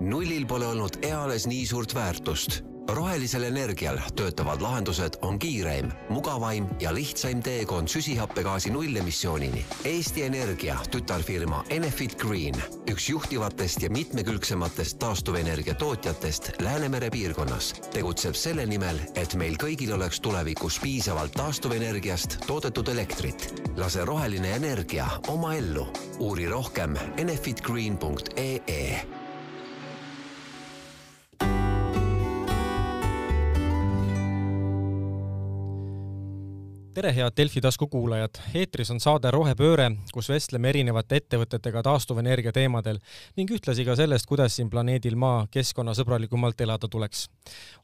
nullil pole olnud eales nii suurt väärtust. rohelisel energial töötavad lahendused on kiireim, mugavaim ja lihtsaim teekond süsihappegaasi nullemissioonini. Eesti Energia tütarfirma Enefit Green, üks juhtivatest ja mitmekülgsematest taastuvenergia tootjatest Läänemere piirkonnas, tegutseb selle nimel, et meil kõigil oleks tulevikus piisavalt taastuvenergiast toodetud elektrit. lase roheline energia oma ellu. uuri rohkem enefitgreen.ee tere, head Delfi tasku kuulajad! eetris on saade Rohepööre, kus vestleme erinevate ettevõtetega taastuvenergia teemadel ning ühtlasi ka sellest, kuidas siin planeedil Maa keskkonnasõbralikumalt elada tuleks.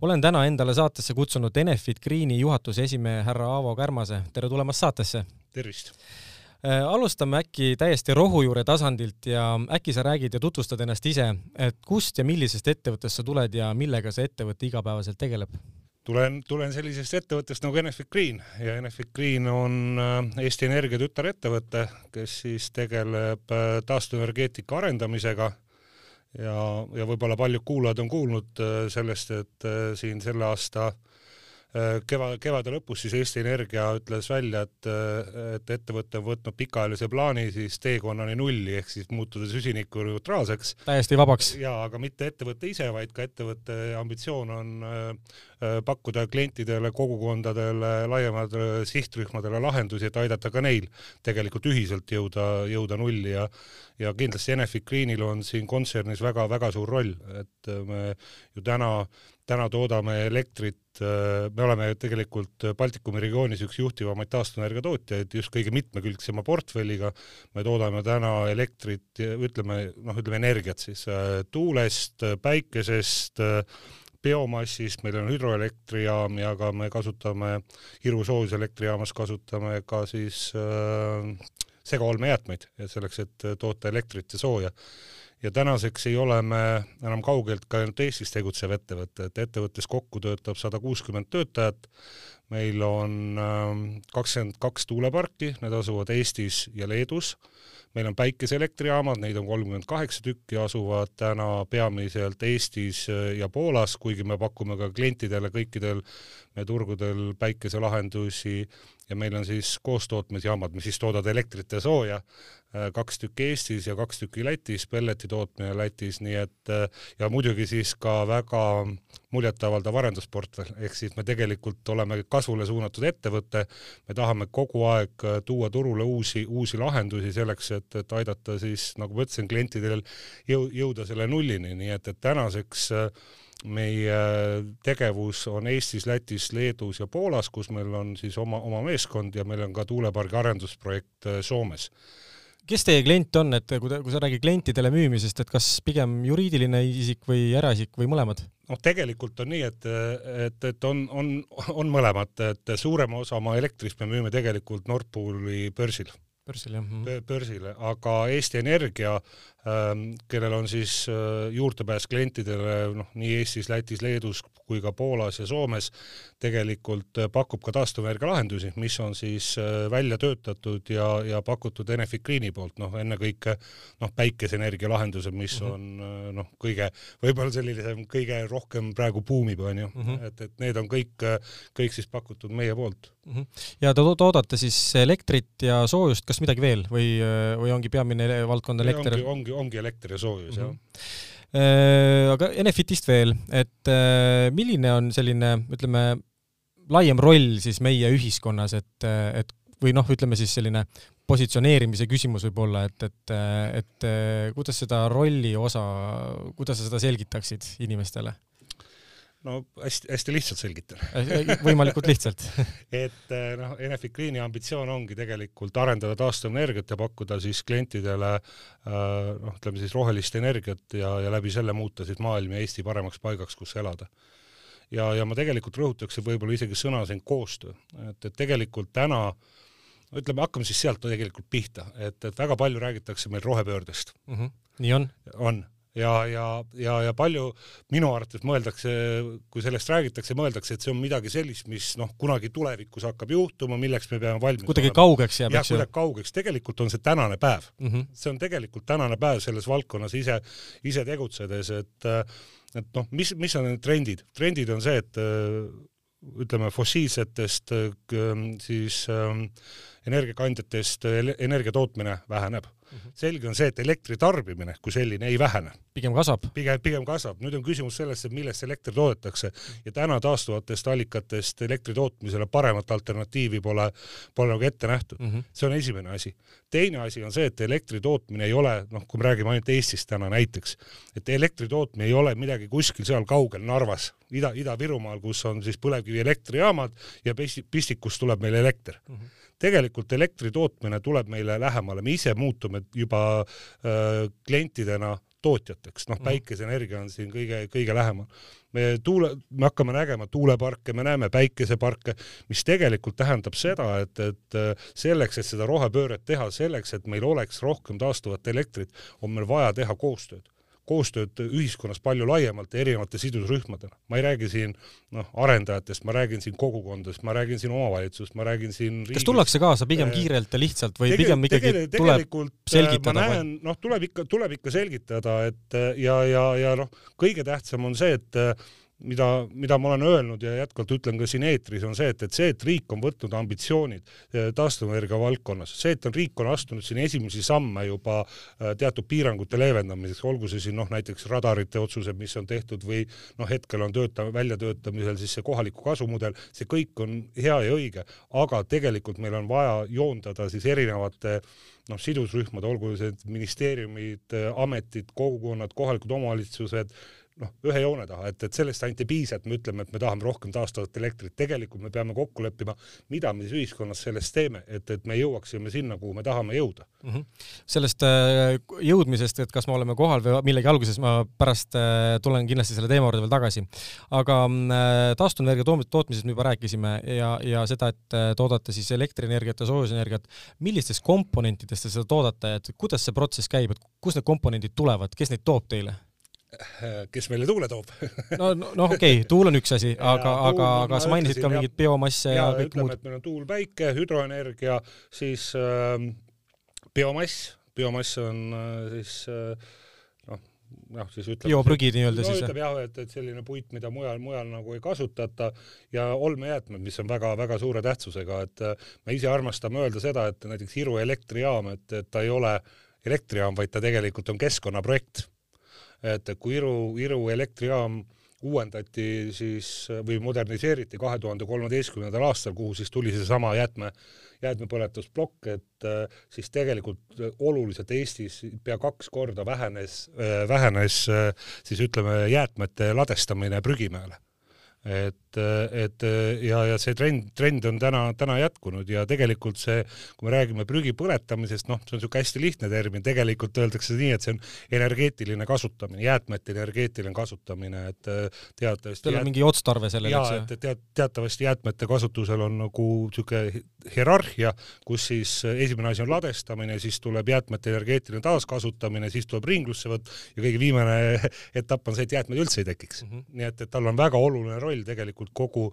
olen täna endale saatesse kutsunud Enefit Greeni juhatuse esimehe härra Aavo Kärmase. tere tulemast saatesse! tervist! Äh, alustame äkki täiesti rohujuure tasandilt ja äkki sa räägid ja tutvustad ennast ise, et kust ja millisest ettevõttest sa tuled ja millega see ettevõte igapäevaselt tegeleb? Tulen, tulen sellisest ettevõttest nagu Enefit Green. Ja Enefit Green on äh, Eesti Energia tütarettevõte, kes siis tegeleb äh, taastuvenergeetika arendamisega. Ja, ja võib-olla paljud kuulajad on kuulnud äh, sellest, et siin selle aasta Äh, keva, kevade lõpus siis Eesti Energia ütles välja, et, et ettevõte on võtnud pikaajalise plaani siis teekonnani nulli ehk siis muutuda süsinikuneutraalseks. täiesti vabaks. jaa, aga mitte ettevõte ise, vaid ka ettevõtte ambitsioon on äh, äh pakkuda klientidele, kogukondadele, laiematele sihtrühmadele lahendusi, et aidata ka neil tegelikult ühiselt jõuda, jõuda nulli ja ja kindlasti Enefit Greenil on siin kontsernis väga-väga suur roll, et me ju täna äh, täna toodame elektrit, äh, me oleme tegelikult Baltikumi regioonis üks juhtivamaid taastuvenergia tootjaid just kõige mitmekülgsema portfelliga. me toodame täna elektrit, ütleme noh, ütleme energiat siis äh, tuulest, päikesest, biomassist, meil on hüdroelektrijaam ja ka me kasutame Iru soojuselektrijaamast kasutame ka siis äh, segaolmejäätmeid selleks, et toota elektrit ja sooja ja tänaseks ei ole me enam kaugelt ka ainult Eestis tegutsev ettevõte, et ettevõttes kokku töötab sada kuuskümmend töötajat, meil on ähm, kakskümmend kaks tuuleparki, need asuvad Eestis ja Leedus, meil on päikeseelektrijaamad, neid on kolmkümmend kaheksa tükki, asuvad täna peamiselt Eestis äh, ja Poolas, kuigi me pakume ka klientidele kõikidel meie turgudel päikeselahendusi. Ja meil on siis koostootmisjaamad, mis siis toodavad elektrit ja sooja, äh, kaks tükki Eestis ja kaks tükki Lätis, pelleti tootmine Lätis, nii et äh, ja muidugi siis ka väga muljetavaldav arendusportfell, ehk siis me tegelikult oleme kasvule suunatud ettevõte, me tahame kogu aeg äh, tuua turule uusi, uusi lahendusi selleks, et, et aidata siis, nagu ma ütlesin, klientidel jõu-, jõuda selle nullini, nii et, et tänaseks äh, meie tegevus on Eestis, Lätis, Leedus ja Poolas, kus meil on siis oma, oma meeskond ja meil on ka tuulepargi arendusprojekt äh, Soomes. Kes teie klient on, et kui, kui sa räägid klientidele müümisest, et kas pigem juriidiline isik või eraisik või mõlemad? noh, tegelikult on nii, et, et, et on, on, on mõlemad, et suurema osa oma elektrist me müüme tegelikult Nord Pooli börsil börsile, jah? börsile, aga Eesti Energia kellel on siis äh, juurdepääs klientidele noh, nii Eestis, Lätis, Leedus kui ka Poolas ja Soomes, tegelikult äh, pakub ka taastuvenergia lahendusi, mis on siis äh, välja töötatud ja, ja pakutud Enefit Greeni poolt, noh ennekõike noh, päikeseenergia lahendused, mis mm -hmm. on noh, kõige, võib-olla selline kõige rohkem praegu buumib, on ju mm, -hmm. et, et need on kõik, kõik siis pakutud meie poolt mm. -hmm. ja te toodate siis elektrit ja soojust, kas midagi veel või, või ongi peamine valdkond elekter? ongi, ongi ongi elekter ja soojus mm, -hmm. jah. aga Enefitist veel, et äh, milline on selline, ütleme, laiem roll siis meie ühiskonnas, et, et või noh, ütleme siis selline positsioneerimise küsimus võib-olla, et, et, et kuidas seda rolli osa, kuidas sa seda selgitaksid inimestele? No hästi-hästi lihtsalt selgitan võimalikult lihtsalt et eh, noh, Enefit Greeni ambitsioon ongi tegelikult arendada taastuvenergiat ja pakkuda siis klientidele noh, ütleme siis rohelist energiat ja, ja läbi selle muuta siis maailm ja Eesti paremaks paigaks, kus elada. ja, ja ma tegelikult rõhutaksin võib-olla isegi sõna siin koostöö, et, et tegelikult täna ütleme, hakkame siis sealt tegelikult pihta, et, et väga palju räägitakse meil rohepöördest mm. -hmm. nii on? on ja, ja, ja, ja palju minu arvates mõeldakse, kui sellest räägitakse, mõeldakse, et see on midagi sellist, mis noh, kunagi tulevikus hakkab juhtuma, milleks me peame valmis kuidagi kaugeks jääb, eks ju? kuidagi kaugeks, tegelikult on see tänane päev mm. -hmm. see on tegelikult tänane päev selles valdkonnas ise, ise tegutsedes, et et noh, mis, mis on need trendid? trendid on see, et ütleme, fossiilsetest siis äh, energiakandjatest energia tootmine väheneb. Selge on see, et elektri tarbimine kui selline ei vähene. pigem kasvab. pigem, pigem kasvab. nüüd on küsimus selles, et millest elekter toodetakse ja täna taastuvatest allikatest elektri tootmisele paremat alternatiivi pole, pole nagu ette nähtud mm. -hmm. see on esimene asi. teine asi on see, et elektri tootmine ei ole, noh, kui me räägime ainult Eestist täna näiteks, et elektri tootmine ei ole midagi kuskil seal kaugel Narvas, Ida, Ida-Virumaal, kus on siis põlevkivielektrijaamad ja pistikust tuleb meil elekter mm. -hmm tegelikult elektri tootmine tuleb meile lähemale, me ise muutume juba äh, klientidena tootjateks, noh, mhm. päikeseenergia on siin kõige, kõige lähemal. me tuule, me hakkame nägema tuuleparke, me näeme päikeseparke, mis tegelikult tähendab seda, et, et äh, selleks, et seda rohepööret teha, selleks, et meil oleks rohkem taastuvat elektrit, on meil vaja teha koostööd koostööd ühiskonnas palju laiemalt erinevate sidusrühmadena. ma ei räägi siin noh, arendajatest, ma räägin siin kogukondadest, ma räägin siin omavalitsusest, ma räägin siin riigist. kas tullakse kaasa pigem äh, kiirelt ja lihtsalt või Tegel, pigem ikkagi tegel, tuleb äh, selgitada? noh, tuleb ikka, tuleb ikka selgitada, et ja, ja, ja noh, kõige tähtsam on see, et mida, mida ma olen öelnud ja jätkuvalt ütlen ka siin eetris, on see, et, et see, et riik on võtnud ambitsioonid eh, taastuvenergia valdkonnas, see, et on riik on astunud siin esimesi samme juba eh, teatud piirangute leevendamiseks, olgu see siin noh, näiteks radarite otsused, mis on tehtud või noh, hetkel on tööta-, väljatöötamisel siis see kohaliku kasu mudel, see kõik on hea ja õige, aga tegelikult meil on vaja joondada siis erinevate noh, sidusrühmad, olgu see ministeeriumid, ametid, kogukonnad, kohalikud omavalitsused, noh, ühe joone taha, et, et sellest ainult ei piisa, et me ütleme, et me tahame rohkem taastuvat elektrit, tegelikult me peame kokku leppima, mida me siis ühiskonnas sellest teeme, et, et me jõuaksime sinna, kuhu me tahame jõuda mm. -hmm. sellest äh, jõudmisest, et kas me oleme kohal või millegi alguses, ma pärast äh, tulen kindlasti selle teema juurde veel tagasi. aga äh, taastuvenergia tootmisest me juba rääkisime ja, ja seda, et toodate siis elektrienergiat ja soojusenergiat. millistest komponentidest te seda toodate, et kuidas see protsess käib, et kust need komponendid tulevad, kes neid toob teile? Kes meile tuule toob. No, noh no, okei okay,, tuul on üks asi, aga, aga, aga sa mainisid ka mingit biomasse ja, ja kõik ütleme, muud. meil on tuul, päike, hüdroenergia, siis äh, biomass, biomass on äh, siis äh, noh, noh siis ütleme bioprügi nii-öelda no, siis? ütleb jah, et, et selline puit, mida mujal, mujal nagu ei kasutata. Ja olmejäätmed, mis on väga-väga suure tähtsusega, et äh, me ise armastame öelda seda, et näiteks Iru elektrijaam, et, et ta ei ole elektrijaam, vaid ta tegelikult on keskkonnaprojekt et kui Iru, Iru elektrijaam uuendati siis või moderniseeriti kahe tuhande kolmeteistkümnendal aastal, kuhu siis tuli seesama jäätme, jäätmepõletusplokk, et äh, siis tegelikult oluliselt Eestis pea kaks korda vähenes, äh, vähenes äh, siis ütleme, jäätmete ladestamine prügimäele et, et ja, ja see trend, trend on täna, täna jätkunud ja tegelikult see, kui me räägime prügi põletamisest, noh, see on niisugune hästi lihtne termin, tegelikult öeldakse nii, et see on energeetiline kasutamine, jäätmete energeetiline kasutamine, et teatavasti Teil on mingi otstarve sellel, eks ju? et tead, teatavasti jäätmete kasutusel on nagu niisugune hierarhia, kus siis esimene asi on ladestamine, siis tuleb jäätmete energeetiline taaskasutamine, siis tuleb ringlusse võtt ja kõige viimane etapp on see, et jäätmeid üldse ei tekiks mm. -hmm. nii et, et tal on väga oluline roll tegelikult kogu,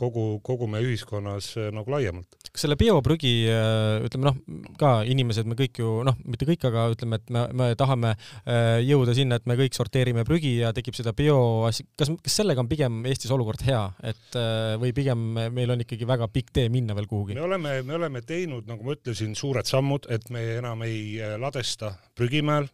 kogu, kogu meie ühiskonnas äh, nagu laiemalt. kas selle bioprügi, äh, ütleme noh, ka inimesed, me kõik ju noh, mitte kõik, aga ütleme, et me, me tahame äh, jõuda sinna, et me kõik sorteerime prügi ja tekib seda bioasja, kas, kas sellega on pigem Eestis olukord hea, et või pigem meil on ikkagi väga pikk tee minna veel kuhugi? me oleme me oleme teinud, nagu ma ütlesin, suured sammud, et me enam ei ladesta prügimäel.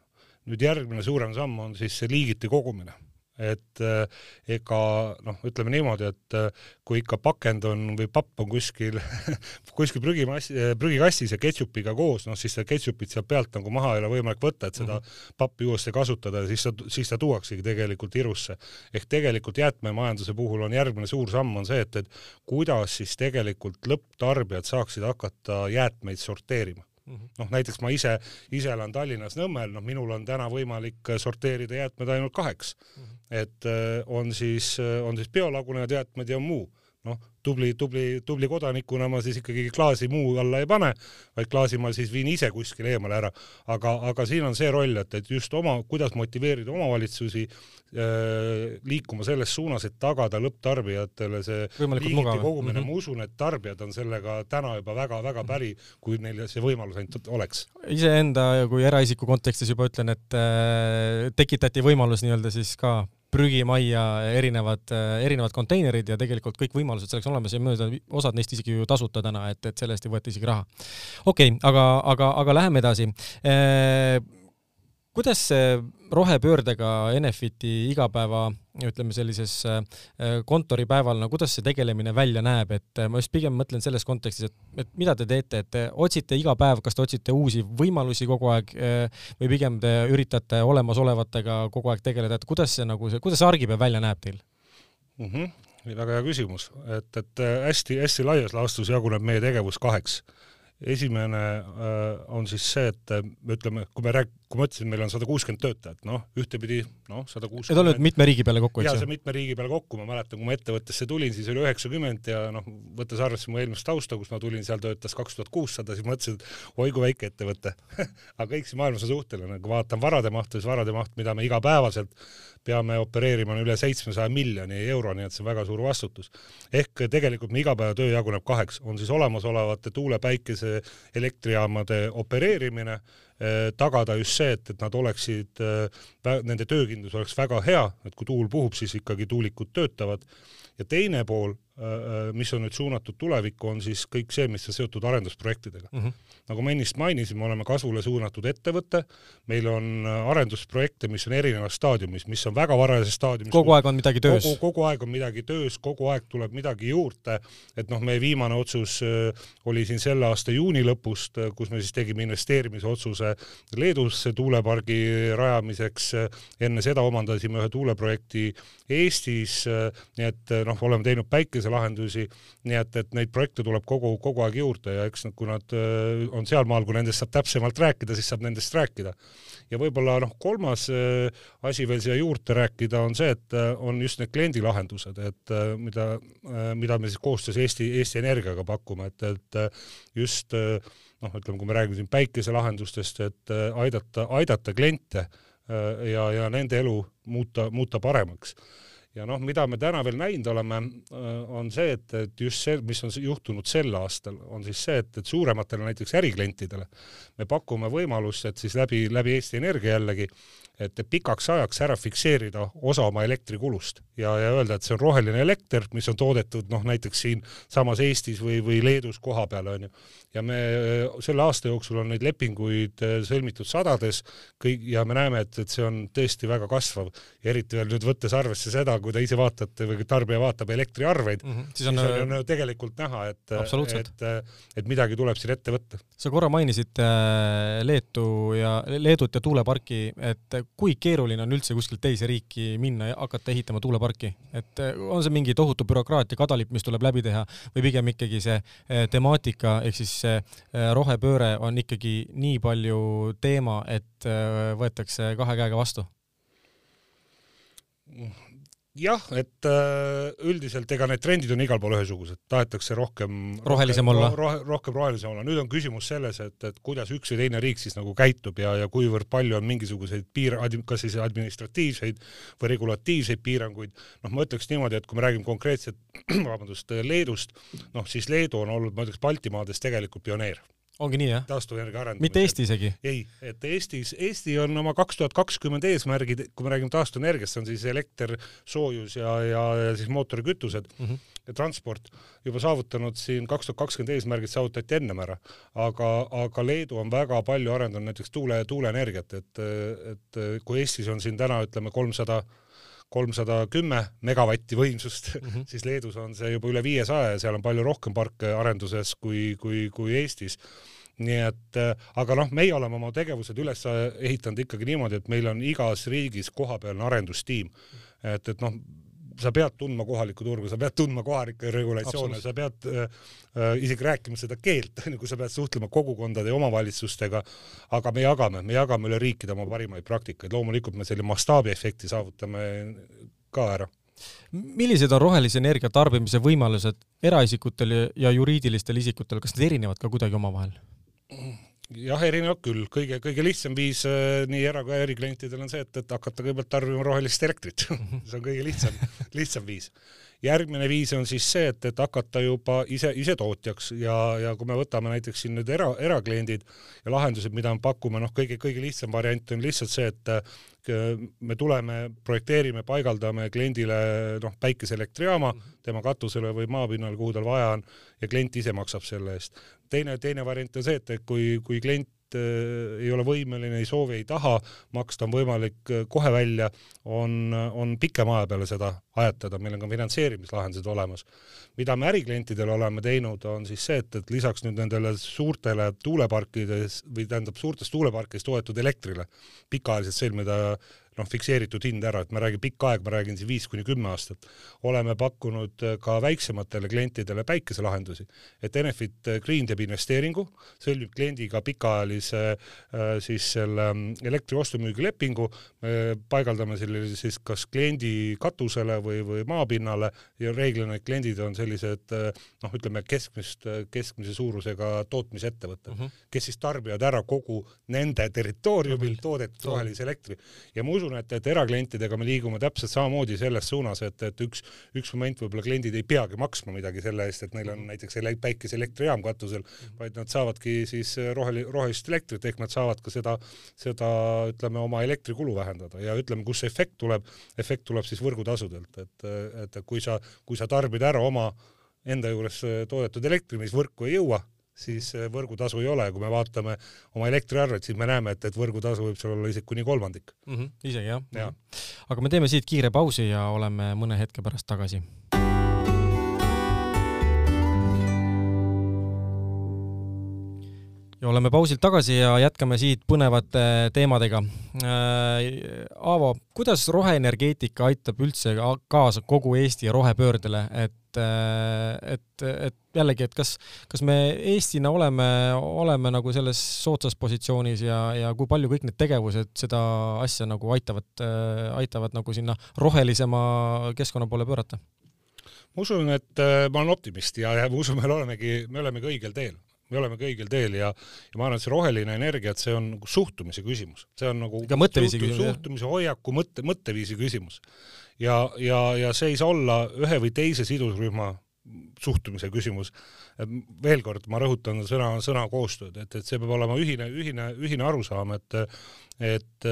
nüüd järgmine suurem samm on siis see liigiti kogumine et äh, ega noh, ütleme niimoodi, et äh, kui ikka pakend on või papp on kuskil kuskil prügimassi, äh, prügikastis ja ketšupiga koos, noh siis seda ketšupit sealt pealt nagu maha ei ole võimalik võtta, et seda mm -hmm. pappi uuesti kasutada ja siis ta, siis ta tuuaksegi tegelikult Irusse. ehk tegelikult jäätmemajanduse puhul on järgmine suur samm on see, et, et kuidas siis tegelikult lõpptarbijad saaksid hakata jäätmeid sorteerima -hmm. noh, näiteks ma ise, ise elan Tallinnas Nõmmel, noh, minul on täna võimalik sorteerida jäätmed ainult kaheks mm. Et äh, on siis, äh, on siis biolagunevad jäätmed ja muu. noh, tubli, tubli, tubli kodanikuna ma siis ikkagi klaasi muu alla ei pane, vaid klaasi ma siis viin ise kuskile eemale ära. aga, aga siin on see roll, et, et just oma, kuidas motiveerida omavalitsusi äh, liikuma selles suunas, et tagada lõpptarbijatele see liigiti kogumine mm, -hmm. ma usun, et tarbijad on sellega täna juba väga-väga päri, kui neil see võimalus ainult oleks. iseenda kui eraisiku kontekstis juba ütlen, et äh, tekitati võimalus nii-öelda siis ka prügimajja erinevad, erinevad konteinerid ja tegelikult kõik võimalused selleks olemas ja mööda osad neist isegi ju tasuta täna, et, et selle eest ei võeta isegi raha. okei okay,, aga, aga, aga läheme edasi kuidas see rohepöördega Enefiti igapäeva, ütleme sellises äh, kontoripäeval, no kuidas see tegelemine välja näeb, et äh, ma just pigem mõtlen selles kontekstis, et, et mida te teete, et te otsite iga päev, kas te otsite uusi võimalusi kogu aeg äh, või pigem te üritate olemasolevatega kogu aeg tegeleda, et kuidas see nagu see, kuidas see argipäev välja näeb teil mm? -hmm. väga hea küsimus, et, et hästi-hästi laias laastus jaguneb meie tegevus kaheks esimene on siis see, et me ütleme, kui me rääk-, kui ma ütlesin, meil on sada kuuskümmend töötajat, noh, ühtepidi noh, sada kuuskümmend. Need on nüüd mitme riigi peale kokku, eks ju? jaa, see on mitme riigi peale kokku, ma mäletan, kui ma ettevõttesse tulin, siis oli üheksakümmend ja noh, võttes arvesse mu eelmist tausta, kus ma tulin, seal töötas kaks tuhat kuussada, siis mõtlesin, et oi kui väike ettevõte aga kõik siin maailmas on suhteline, kui vaatan varade mahtu, siis varade maht, mida me igapäevaselt peame opereerima, on üle seitsmesaja miljoni euro, nii et see on väga suur vastutus. ehk tegelikult meie igapäevatöö jaguneb kaheks, on siis olemasolevate tuule, päikese, elektrijaamade opereerimine tagada just see, et, et nad oleksid, eh, nende töökindlus oleks väga hea, et kui tuul puhub, siis ikkagi tuulikud töötavad. ja teine pool, eh, mis on nüüd suunatud tulevikku, on siis kõik see, mis on seotud arendusprojektidega mm. -hmm. nagu ma ennist mainisin, me oleme kasvule suunatud ettevõte, meil on arendusprojekte, mis on erinevas staadiumis, mis on väga varajases staadiumis. kogu aeg on midagi töös? kogu, aeg on midagi töös, kogu aeg tuleb midagi juurde, et noh, meie viimane otsus oli siin selle aasta juuni lõpust, kus me siis tegime investeerimisotsuse Leedusse tuulepargi rajamiseks, enne seda omandasime ühe tuuleprojekti Eestis, nii et noh, oleme teinud päikeselahendusi, nii et, et neid projekte tuleb kogu, kogu aeg juurde ja eks kui nad äh, on sealmaal, kui nendest saab täpsemalt rääkida, siis saab nendest rääkida. ja võib-olla noh, kolmas äh, asi veel siia juurde rääkida on see, et äh, on just need kliendilahendused, et mida, mida me siis koostöös Eesti, Eesti Energiaga pakume, et, et just noh, ütleme, kui me räägime siin päikeselahendustest, et aidata, aidata kliente ja, ja nende elu muuta, muuta paremaks. Ja noh, mida me täna veel näinud oleme, äh, on see, et, et just see, mis on juhtunud sel aastal, on siis see, et, et suurematele näiteks äriklientidele me pakume võimalust, et siis läbi, läbi Eesti Energia jällegi et pikaks ajaks ära fikseerida osa oma elektrikulust ja, ja öelda, et see on roheline elekter, mis on toodetud noh, näiteks siinsamas Eestis või, või Leedus koha peal onju. ja me selle aasta jooksul on neid lepinguid äh, sõlmitud sadades kõik ja me näeme, et, et see on tõesti väga kasvav ja eriti veel nüüd võttes arvesse seda, kui te ise vaatate või tarbija vaatab elektriarveid mm, -hmm. siis on, siis on ju tegelikult näha, et, et, et midagi tuleb siin ette võtta. sa korra mainisid äh, Leetu ja Leedut ja tuuleparki, et kui keeruline on üldse kuskilt teise riiki minna ja hakata ehitama tuuleparki, et on see mingi tohutu bürokraatia kadalipp, mis tuleb läbi teha või pigem ikkagi see temaatika ehk siis see rohepööre on ikkagi nii palju teema, et võetakse kahe käega vastu? Jah, et äh, üldiselt ega need trendid on igal pool ühesugused, tahetakse rohkem rohelisem olla roh,, rohkem rohelisem olla. nüüd on küsimus selles, et, et kuidas üks või teine riik siis nagu käitub ja, ja kuivõrd palju on mingisuguseid piir-, kas siis administratiivseid või regulatiivseid piiranguid. noh, ma ütleks niimoodi, et kui me räägime konkreetselt, vabandust, Leedust, noh siis Leedu on olnud, ma ütleks, Baltimaades tegelikult pioneer ongi nii, jah? taastuvenergia arendamisel. mitte Eesti isegi? ei, et Eestis, Eesti on oma kaks tuhat kakskümmend eesmärgid, kui me räägime taastuvenergiast, see on siis elekter, soojus ja, ja, ja siis mootorikütused mm -hmm. ja transport, juba saavutanud siin kaks tuhat kakskümmend eesmärgid saavutati ennem ära. aga, aga Leedu on väga palju arendanud näiteks tuule, tuuleenergiat, et, et kui Eestis on siin täna ütleme kolmsada 300 kolmsada kümme megavatti võimsust mm, -hmm. siis Leedus on see juba üle viiesaja ja seal on palju rohkem parke arenduses kui, kui, kui Eestis. nii et, äh, aga noh, meie oleme oma tegevused üles ehitanud ikkagi niimoodi, et meil on igas riigis kohapealne arendustiim. et, et noh, sa pead tundma kohalikku turgu, sa pead tundma kohalikke regulatsioone, sa pead äh, äh, isegi rääkima seda keelt, onju, kui sa pead suhtlema kogukondade ja omavalitsustega, aga me jagame, me jagame üle riikide oma parimaid praktikaid, loomulikult me selle mastaabiefekti saavutame ka ära. Millised on rohelise energia tarbimise võimalused eraisikutel ja juriidilistel isikutel, kas need erinevad ka kuidagi omavahel? Jah, erinevad küll, kõige, kõige lihtsam viis äh, nii era- kui äriklientidel on see, et, et hakata kõigepealt tarbima rohelist elektrit. See on kõige lihtsam, lihtsam viis. Järgmine viis on siis see, et, et hakata juba ise, ise tootjaks. Ja, ja kui me võtame näiteks siin nüüd era, erakliendid ja lahendused, mida me pakume, noh, kõige, kõige lihtsam variant on lihtsalt see, et äh, me tuleme, projekteerime, paigaldame kliendile noh, päikeseelektrijaama tema katusele või maapinnale, kuhu tal vaja on ja klient ise maksab selle eest. teine, teine variant on see, et, et kui, kui klient ei ole võimeline, ei soovi, ei taha maksta, on võimalik äh, kohe välja, on, on pikema aja peale seda ajatada, meil on ka finantseerimislahendused olemas. mida me äriklientidele oleme teinud, on siis see, et, et lisaks nüüd nendele suurtele tuuleparkides või tähendab suurtest tuuleparkidest toodetud elektrile pikaajaliselt sõlmida noh, fikseeritud hind ära, et ma räägin pikka aega, ma räägin siin viis kuni kümme aastat. oleme pakkunud äh, ka väiksematele klientidele päikeselahendusi, et Enefit Green teeb investeeringu, sõlmib kliendiga pikaajalise äh, siis selle mm, elektri ostu-müügilepingu, me paigaldame selle siis kas kliendi katusele või, või maapinnale ja reeglina need kliendid on sellised äh, noh, ütleme keskmist, keskmise suurusega tootmisettevõtted uh, -huh. kes siis tarbivad ära kogu nende territooriumil toodetud rohelise elektri ja ma usun, et, et eraklientidega me liigume täpselt samamoodi selles suunas, et, et üks, üks moment võib-olla kliendid ei peagi maksma midagi selle eest, et neil on näiteks ele päikeseelektrijaam katusel, vaid nad saavadki siis roheli, rohelist elektrit ehk nad saavad ka seda, seda ütleme, oma elektrikulu vähendada. Ja ütleme, kus see efekt tuleb, efekt tuleb siis võrgutasudelt, et, et kui sa, kui sa tarbid ära oma enda juures toodetud elektri, mis võrku ei jõua, siis võrgutasu ei ole, kui me vaatame oma elektriarvet, siis me näeme, et, et võrgutasu võib seal olla isegi kuni kolmandik mm. -hmm, isegi jah ja. ja.. aga me teeme siit kiire pausi ja oleme mõne hetke pärast tagasi ja oleme pausilt tagasi ja jätkame siit põnevate teemadega. Äh, Aavo, kuidas roheenergeetika aitab üldse kaasa kogu Eesti rohepöördele, et, äh, et, et jällegi, et kas, kas me Eestina oleme, oleme nagu selles soodsas positsioonis ja, ja kui palju kõik need tegevused seda asja nagu aitavad, aitavad nagu sinna rohelisema keskkonna poole pöörata? ma usun, et ma olen optimist ja, ja ma usun, me olemegi, me olemegi õigel teel me oleme ka õigel teel ja, ja ma arvan, et see roheline energia, et see on nagu suhtumise küsimus, see on nagu ka mõtteviisi küsimus. suhtumise, hoiaku, mõtte, mõtteviisi küsimus. ja, ja, ja see ei saa olla ühe või teise sidusrühma suhtumise küsimus. veel kord, ma rõhutan sõna, sõna koostööd, et, et see peab olema ühine, ühine, ühine arusaam, et, et,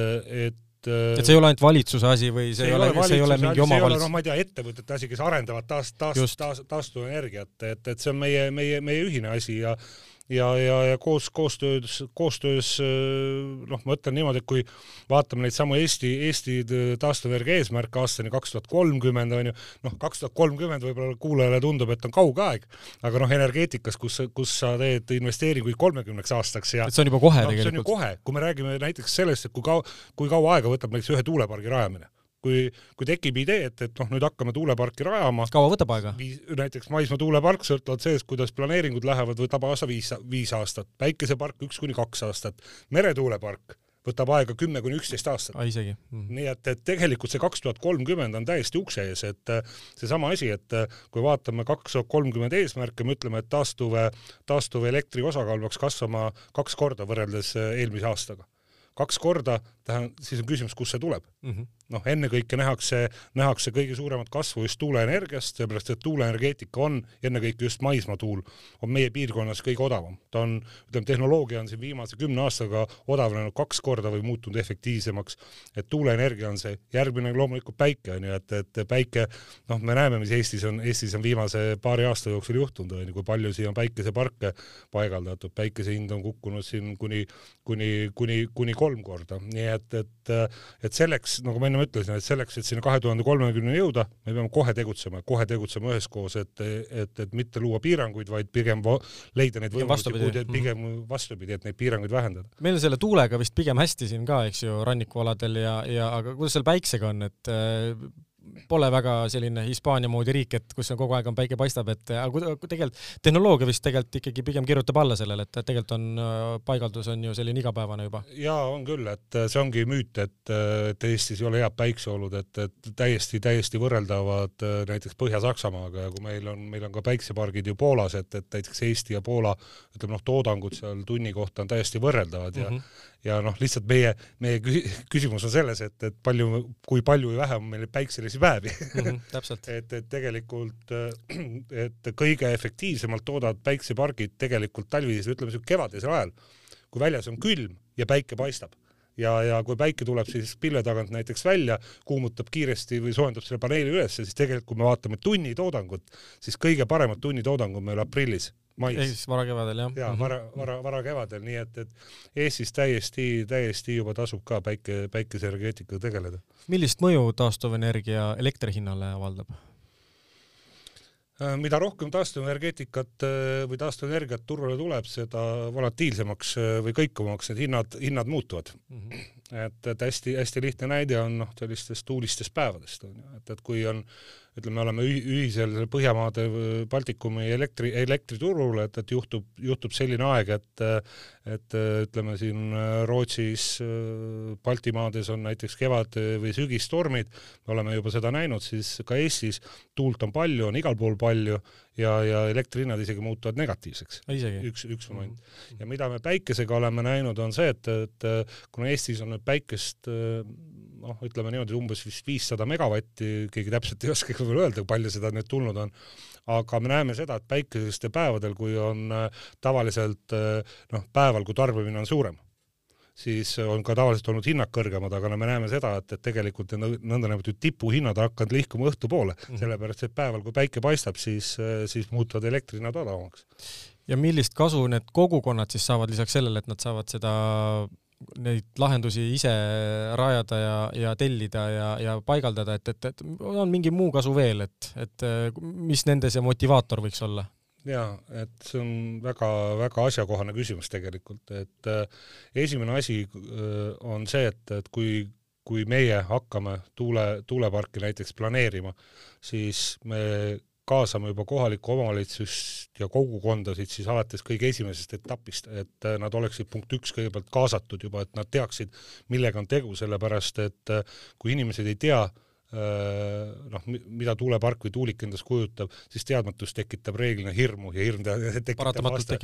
et et see ei ole ainult valitsuse asi või see, see ei ole, see ei ole mingi omavalitsus? noh, ma ei tea, ettevõtete asi, kes arendavad taas, taas, taas, taastuvenergiat, et, et see on meie, meie, meie ühine asi ja ja, ja, ja koos, koostöös, koostöös noh, ma ütlen niimoodi, et kui vaatame neid samu Eesti, Eesti taastuvenergia eesmärke aastani kaks tuhat kolmkümmend on ju, noh, kaks tuhat kolmkümmend võib-olla kuulajale tundub, et on kauge aeg, aga noh, energeetikas, kus, kus sa teed investeeringuid kolmekümneks aastaks ja et see on juba kohe no, tegelikult. see on ju kohe, kui me räägime näiteks sellest, et kui kaua, kui kaua aega võtab näiteks ühe tuulepargi rajamine kui, kui tekib idee, et, et noh, nüüd hakkame tuuleparki rajama. kaua võtab aega? näiteks maismaa tuulepark, sõltuvalt sellest, kuidas planeeringud lähevad, võtab aasta viis, viis aastat, päikesepark üks kuni kaks aastat, meretuulepark võtab aega kümme kuni üksteist aastat. isegi mm.. nii et, et tegelikult see kaks tuhat kolmkümmend on täiesti ukse ees, et seesama asi, et kui vaatame kaks tuhat kolmkümmend eesmärke, me ütleme, et taastuv, taastuv elektri osakaal peaks kasvama kaks korda võrreldes eelmise aastaga. kaks korda, tähendab, siis on küsimus, kust see tuleb mm. -hmm noh, ennekõike nähakse, nähakse kõige suuremat kasvu just tuuleenergiast, sellepärast et tuuleenergeetika on ennekõike just maismaatuul, on meie piirkonnas kõige odavam. ta on, ütleme, tehnoloogia on siin viimase kümne aastaga odavnenud kaks korda või muutunud efektiivsemaks, et tuuleenergia on see, järgmine loomulikult päike on ju, et, et päike, noh, me näeme, mis Eestis on, Eestis on viimase paari aasta jooksul juhtunud, on ju, kui palju siia on päikeseparke paigaldatud, päikese hind on kukkunud siin kuni, kuni, kuni, kuni kolm korda, nii et, et, et selleks, nagu ma enne ma ütlesin, et selleks, et sinna kahe tuhande kolmekümneni jõuda, me peame kohe tegutsema, kohe tegutsema üheskoos, et, et, et mitte luua piiranguid, vaid pigem leida neid võimalusi, pigem vastupidi, et neid piiranguid vähendada. meil on selle tuulega vist pigem hästi siin ka, eks ju, rannikualadel ja, ja aga kuidas seal päiksega on, et pole väga selline Hispaania moodi riik, et kus on kogu aeg on päike paistab, et aga tegelikult tehnoloogia vist tegelikult ikkagi pigem kirjutab alla sellele, et tegelikult on paigaldus on ju selline igapäevane juba. ja on küll, et see ongi müüt, et, et Eestis ei ole head päikseolud, et, et täiesti, täiesti võrreldavad näiteks Põhja-Saksamaaga ja kui meil on, meil on ka päiksepargid ju Poolas, et, et näiteks Eesti ja Poola ütleme noh, toodangud seal tunni kohta on täiesti võrreldavad mm -hmm ja noh, lihtsalt meie, meie küsimus on selles, et, et palju, kui palju või vähe on meil päikselisi päevi. Mm. -hmm, et, et tegelikult, et kõige efektiivsemalt toodavad päiksepargid tegelikult talvisel, ütleme siuke kevadisel ajal, kui väljas on külm ja päike paistab. Ja, ja kui päike tuleb siis pilve tagant näiteks välja, kuumutab kiiresti või soojendab selle paneeli ülesse, siis tegelikult kui me vaatame tunnitoodangut, siis kõige paremad tunnitoodangud meil aprillis mais. ehk siis varakevadel jah? jaa, vara, vara, varakevadel, nii et, et Eestis täiesti, täiesti juba tasub ka päike, päikeseenergeetikaga tegeleda. millist mõju taastuvenergia elektri hinnale avaldab? Äh, mida rohkem taastuvenergeetikat äh, või taastuvenergiat turule tuleb, seda volatiilsemaks äh, või kõikuvamaks need hinnad, hinnad muutuvad mm. -hmm. et, et hästi-hästi lihtne näide on noh, sellistest tuulistest päevadest on ju, et, et kui on ütleme, oleme ühisel Põhjamaade, Baltikumi elektri, elektriturul, et, et juhtub, juhtub selline aeg, et et ütleme siin Rootsis, Baltimaades on näiteks kevad- või sügistormid, me oleme juba seda näinud, siis ka Eestis tuult on palju, on igal pool palju ja, ja elektrihinnad isegi muutuvad negatiivseks. üks, üks moment. -hmm. ja mida me päikesega oleme näinud, on see, et, et kuna Eestis on nüüd päikest noh, ütleme niimoodi umbes vist viissada megavatti, keegi täpselt ei oskagi võib-olla öelda, palju seda nüüd tulnud on, aga me näeme seda, et päikesestel päevadel, kui on äh, tavaliselt äh, noh, päeval, kui tarbimine on suurem, siis on ka tavaliselt olnud hinnad kõrgemad, aga no me näeme seda, et, et tegelikult nõndanimetatud tipuhinnad hakanud liikuma õhtupoole mm, -hmm. sellepärast et päeval, kui päike paistab, siis, äh, siis muutuvad elektrihinnad odavamaks. ja millist kasu need kogukonnad siis saavad lisaks sellele, et nad saavad seda neid lahendusi ise rajada ja, ja tellida ja, ja paigaldada, et, et, et on mingi muu kasu veel, et, et mis nende see motivaator võiks olla? jaa, et see on väga-väga asjakohane küsimus tegelikult, et äh, esimene asi äh, on see, et, et kui, kui meie hakkame tuule, tuuleparki näiteks planeerima, siis me kaasame juba kohalikku omavalitsust ja kogukondasid siis alates kõige esimesest etapist, et äh, nad oleksid punkt üks kõigepealt kaasatud juba, et nad teaksid, millega on tegu, sellepärast et äh, kui inimesed ei tea, noh, mida tuulepark või tuulik endast kujutab, siis teadmatus tekitab reeglina hirmu ja hirm tekitab vasta,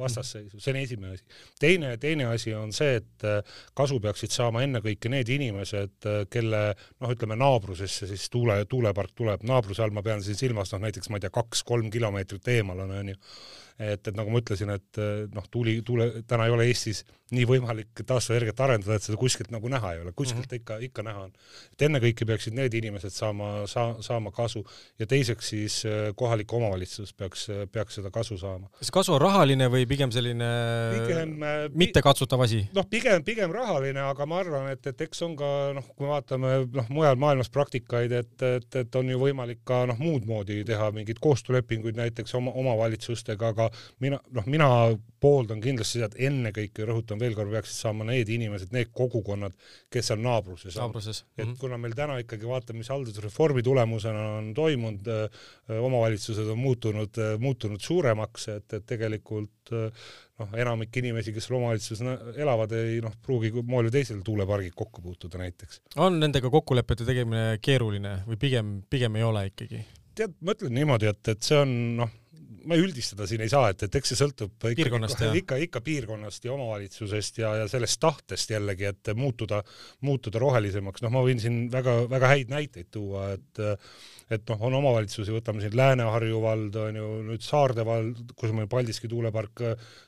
vastasseisu, see on esimene asi. teine, teine asi on see, et äh, kasu peaksid saama ennekõike need inimesed, äh, kelle noh, ütleme naabrusesse siis tuule, tuulepark tuleb, naabruse all ma pean siin silmas noh, näiteks ma ei tea, kaks-kolm kilomeetrit eemal on, onju et, et nagu ma ütlesin, et noh, tuuli, tuule, täna ei ole Eestis nii võimalik taastuvenergiat arendada, et seda kuskilt nagu näha ei ole, kuskilt mm -hmm. ikka, ikka näha on. et ennekõike peaksid need inimesed saama, saa-, saama kasu ja teiseks siis äh, kohalik omavalitsus peaks, peaks seda kasu saama. kas kasu on rahaline või pigem selline pigem, mittekatsutav asi? noh, pigem, pigem rahaline, aga ma arvan, et, et eks on ka noh, kui me vaatame noh, mujal maailmas praktikaid, et, et, et on ju võimalik ka noh, muud moodi teha mingeid koostöölepinguid näiteks oma omavalitsustega, aga aga mina, noh, mina pooldan kindlasti seda, et ennekõike rõhutan veel kord, peaksid saama need inimesed, need kogukonnad, kes on naabruses. naabruses. et mm -hmm. kuna meil täna ikkagi vaatame, mis haldusreformi tulemusena on toimunud, omavalitsused on muutunud, muutunud suuremaks, et, et tegelikult noh, enamik inimesi, kes seal omavalitsuses elavad, ei noh, pruugi moel või teisel tuulepargid kokku puutuda näiteks. on nendega kokkulepete tegemine keeruline või pigem, pigem ei ole ikkagi? tead, ma ütlen niimoodi, et, et see on noh, ma üldistada siin ei saa, et, et eks see sõltub piirkonnast, ikka, ikka, ikka piirkonnast ja omavalitsusest ja, ja sellest tahtest jällegi, et muutuda, muutuda rohelisemaks, noh, ma võin siin väga-väga häid näiteid tuua, et et noh, on omavalitsusi, võtame siin Lääne-Harju vald, on ju, nüüd Saarde vald, kus on meil Paldiski tuulepark,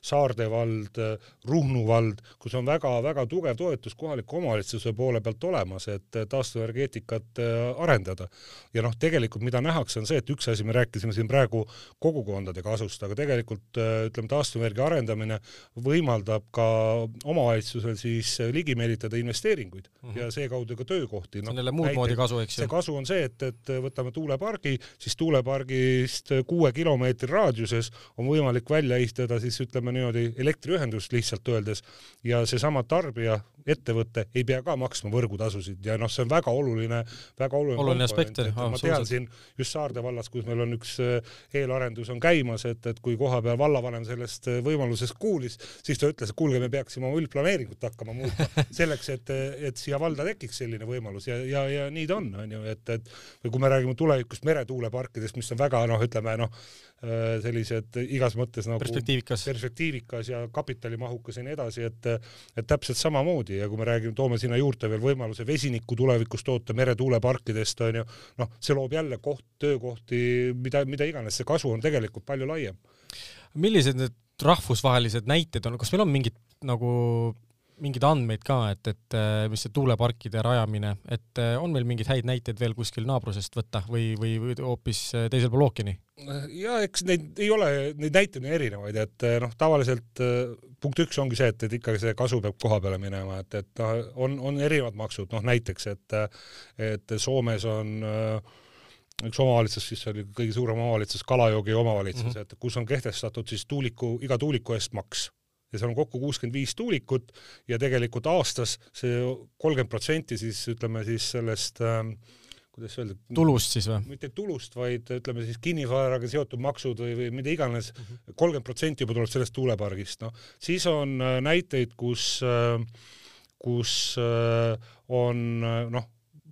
Saarde vald, Ruhnu vald, kus on väga-väga tugev toetus kohaliku omavalitsuse poole pealt olemas, et taastuvenergeetikat äh, arendada. ja noh, tegelikult mida nähakse, on see, et üks asi, me rääkisime siin praegu kogukondade kasust, aga tegelikult äh, ütleme, taastuvenergia arendamine võimaldab ka omavalitsusel siis ligi meelitada investeeringuid mm -hmm. ja seekaudu ka töökohti no,. see on jälle muud moodi kasu, eks ju. see kasu on see, et, et võtame võtame tuulepargi, siis tuulepargist kuue kilomeetri raadiuses on võimalik välja ehitada siis ütleme niimoodi elektriühendust lihtsalt öeldes. Ja seesama tarbija ettevõte ei pea ka maksma võrgutasusid ja noh, see on väga oluline, väga oluline, oluline aspekt. ma tean siin just Saarde vallas, kus meil on üks äh, eelarendus on käimas, et, et kui kohapeal vallavanem sellest äh, võimalusest kuulis, siis ta ütles, et kuulge, me peaksime oma üldplaneeringut hakkama muutma selleks, et, et siia valda tekiks selline võimalus ja, ja, ja nii ta on, onju, et, et või kui me räägime tulevikust meretuuleparkidest, mis on väga noh, ütleme noh, sellised igas mõttes nagu perspektiivikas, perspektiivikas ja kapitalimahukas ja nii edasi, et et täpselt samamoodi. Ja kui me räägime, toome sinna juurde veel võimaluse vesinikku tulevikus toota meretuuleparkidest onju, noh, see loob jälle koht, töökohti, mida, mida iganes, see kasu on tegelikult palju laiem. millised need rahvusvahelised näited on, kas meil on mingid nagu mingeid andmeid ka, et, et mis see tuuleparkide rajamine, et on meil mingeid häid näiteid veel kuskil naabrusest võtta või, või, või hoopis teisel pool ookeani? ja eks neid ei ole, neid näiteid on erinevaid, et noh, tavaliselt punkt üks ongi see, et, et ikkagi see kasu peab koha peale minema, et, et noh, on, on erinevad maksud, noh näiteks, et et Soomes on äh, üks omavalitsus, siis oli kõige suurem omavalitsus, Kalajoogi omavalitsus mm, -hmm. et kus on kehtestatud siis tuuliku, iga tuuliku eest maks ja seal on kokku kuuskümmend viis tuulikut ja tegelikult aastas see kolmkümmend protsenti siis ütleme siis sellest äh, kuidas öelda. tulust siis või? mitte tulust, vaid ütleme siis kinnisvaraga seotud maksud või, või mida iganes, kolmkümmend protsenti juba tuleb sellest tuulepargist, noh. siis on äh, näiteid, kus, äh, kus äh, on noh,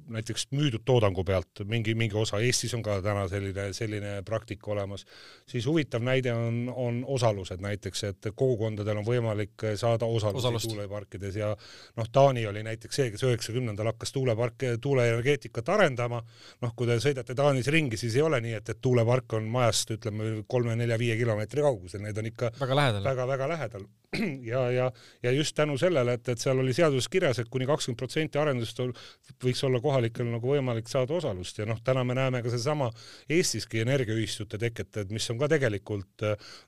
näiteks müüdud toodangu pealt mingi, mingi osa, Eestis on ka täna selline, selline praktika olemas, siis huvitav näide on, on osalused näiteks, et kogukondadel on võimalik saada osalusi tuuleparkides ja noh, Taani oli näiteks see, kes üheksakümnendal hakkas tuuleparke, tuuleenergeetikat arendama, noh, kui te sõidate Taanis ringi, siis ei ole nii, et, et tuulepark on majast ütleme kolme-nelja-viie kilomeetri kaugusel, need on ikka väga lähedal, väga-väga lähedal. Ja, ja, ja just tänu sellele, et, et seal oli seaduses kirjas, et kuni kakskümmend protsenti arendust võiks olla kohalikel nagu võimalik saada osalust ja noh, täna me näeme ka sedasama Eestiski energiaühistute teket, et mis on ka tegelikult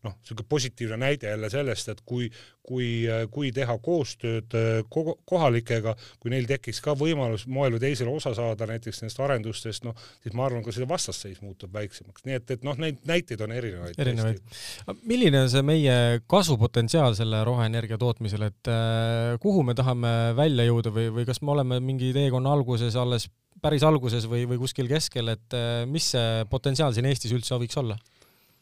noh, niisugune positiivne näide jälle sellest, et kui, kui, kui teha koostööd kohalikega, kui neil tekiks ka võimalus moel või teisel osa saada näiteks nendest arendustest, noh, siis ma arvan, ka see vastasseis muutub väiksemaks, nii et, et noh, neid näiteid on erinevaid. erinevaid. milline on see meie kasvupotentsiaal selle roheenergia tootmisel, et kuhu me tahame välja jõuda või, või kas me oleme mingi teekonna alguses alles, päris alguses või, või kuskil keskel, et äh, mis see potentsiaal siin Eestis üldse võiks olla?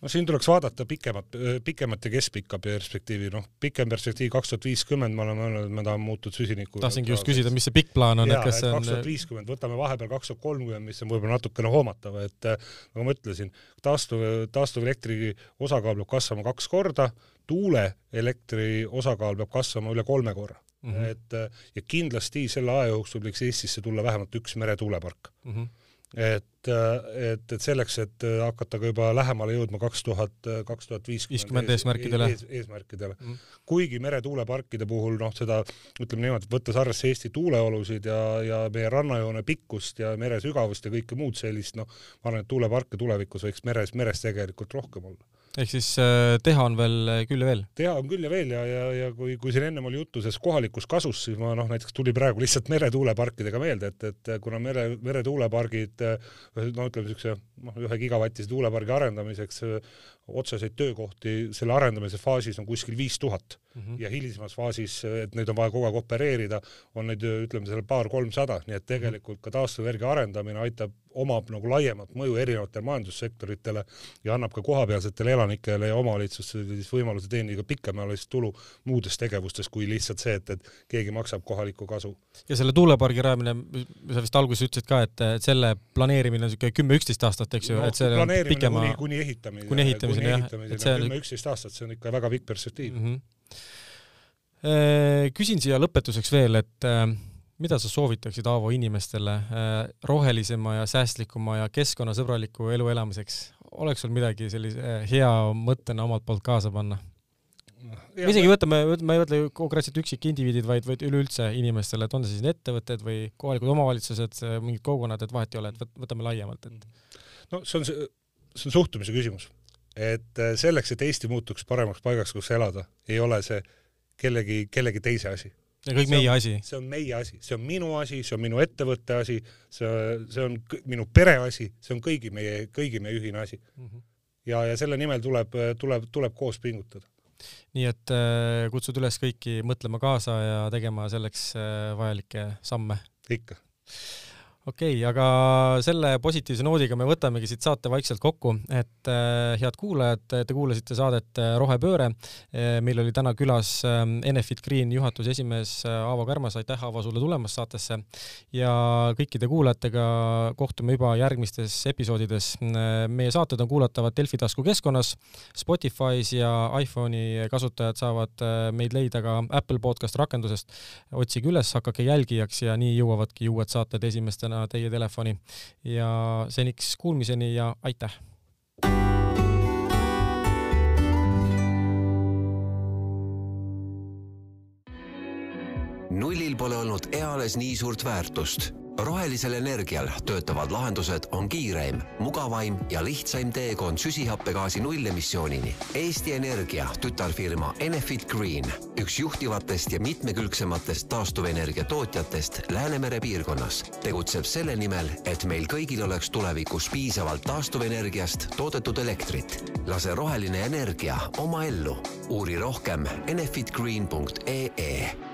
no siin tuleks vaadata pikemat, pikemat ja keskpikka perspektiivi, noh, pikem perspektiiv kaks tuhat viiskümmend, me oleme öelnud, et me tahame muutuda süsiniku tahtsingi just küsida, mis see pikk plaan on, et kas see on kaks tuhat viiskümmend, võtame vahepeal kaks tuhat kolmkümmend, mis on võib-olla natukene hoomatav, et nagu ma ütlesin, taastuv, taastuvelektri osakaal peab kasvama kaks korda, tuuleelektri osakaal peab kasvama üle kolme korra mm. -hmm. et ja kindlasti selle aja jooksul võiks Eestisse tulla vähemalt üks meretuulepark mm. -hmm. et, et, et selleks, et hakata ka juba lähemale jõudma kaks tuhat, kaks tuhat viiskümmend eesmärkidele ees,, eesmärkidele mm. -hmm. kuigi meretuuleparkide puhul noh, seda ütleme niimoodi, võttes arvesse Eesti tuuleolusid ja, ja meie rannajoone pikkust ja mere sügavust ja kõike muud sellist, noh, ma arvan, et tuuleparke tulevikus võiks meres, meres tegelikult rohkem olla ehk siis äh, teha on veel äh, küll ja veel? teha on küll ja veel ja, ja, ja kui, kui siin ennem oli juttu sellest kohalikust kasust, siis ma noh, näiteks tuli praegu lihtsalt meretuuleparkidega meelde, et, et kuna mere, meretuulepargid no ütleme niisuguse noh, ühe gigavatise tuulepargi arendamiseks otseseid töökohti selle arendamise faasis on kuskil viis tuhat mm -hmm. ja hilisemas faasis, et neid on vaja kogu aeg opereerida, on neid ütleme seal paar-kolmsada, nii et tegelikult ka taastuvenergia arendamine aitab, omab nagu laiemat mõju erinevatele majandussektoritele ja annab ka kohapealsetele elanikele ja omavalitsustele siis võimaluse teenida pikemaajalist tulu muudest tegevustest kui lihtsalt see, et, et keegi maksab kohalikku kasu. ja selle tuulepargi rajamine, sa vist alguses ütlesid ka, et, selle planeerimine on niisugune kümme-üksteist aastat, eks ju no,, et see on pikema kuni, kuni ehitamise, kuni ehitamiseni see on kümme-üksteist aastat, see on ikka väga pikk perspektiiv mm. -hmm. küsin siia lõpetuseks veel, et äh, mida sa soovitaksid, Aavo, inimestele äh, rohelisema ja säästlikuma ja keskkonnasõbraliku elu elamiseks? oleks sul midagi sellise hea mõttena omalt poolt kaasa panna? me isegi võtame, ma ei mõtle konkreetselt üksikindiviidid, vaid, vaid üleüldse inimestele, et on see siis ettevõtted või kohalikud omavalitsused, mingid kogukonnad, et vahet ei ole, et võtame laiemalt, et. no see on see, see on suhtumise küsimus et äh, selleks, et Eesti muutuks paremaks paigaks, kus elada, ei ole see kellegi, kellegi teise asi. ja kõik see meie on, asi. see on meie asi, see on minu asi, see on minu ettevõtte asi, see, see on minu pere asi, see on kõigi meie, kõigi meie ühine asi mm. -hmm. ja, ja selle nimel tuleb, tuleb, tuleb koos pingutada nii et äh, kutsud üles kõiki mõtlema kaasa ja tegema selleks äh, vajalikke samme. ikka okei okay,, aga selle positiivse noodiga me võtamegi siit saate vaikselt kokku, et äh, head kuulajad, te kuulasite saadet äh, Rohepööre äh,. meil oli täna külas äh, Enefit Green juhatuse esimees Aavo Kärmas, aitäh Aavo sulle tulemast saatesse ja kõikide kuulajatega kohtume juba järgmistes episoodides meie saated on kuulatavad Delfi taskukeskkonnas, Spotify's ja iPhone'i kasutajad saavad meid leida ka Apple podcast rakendusest. otsige üles, hakake jälgijaks ja nii jõuavadki uued saated esimestena täna teie telefoni ja seniks kuulmiseni ja aitäh! nullil pole olnud eales nii suurt väärtust rohelisel energial töötavad lahendused on kiireim, mugavaim ja lihtsaim teekond süsihappegaasi nullemissioonini. Eesti Energia tütarfirma Enefit Green, üks juhtivatest ja mitmekülgsematest taastuvenergia tootjatest Läänemere piirkonnas, tegutseb selle nimel, et meil kõigil oleks tulevikus piisavalt taastuvenergiast toodetud elektrit. lase roheline energia oma ellu. uuri rohkem enefitgreen.ee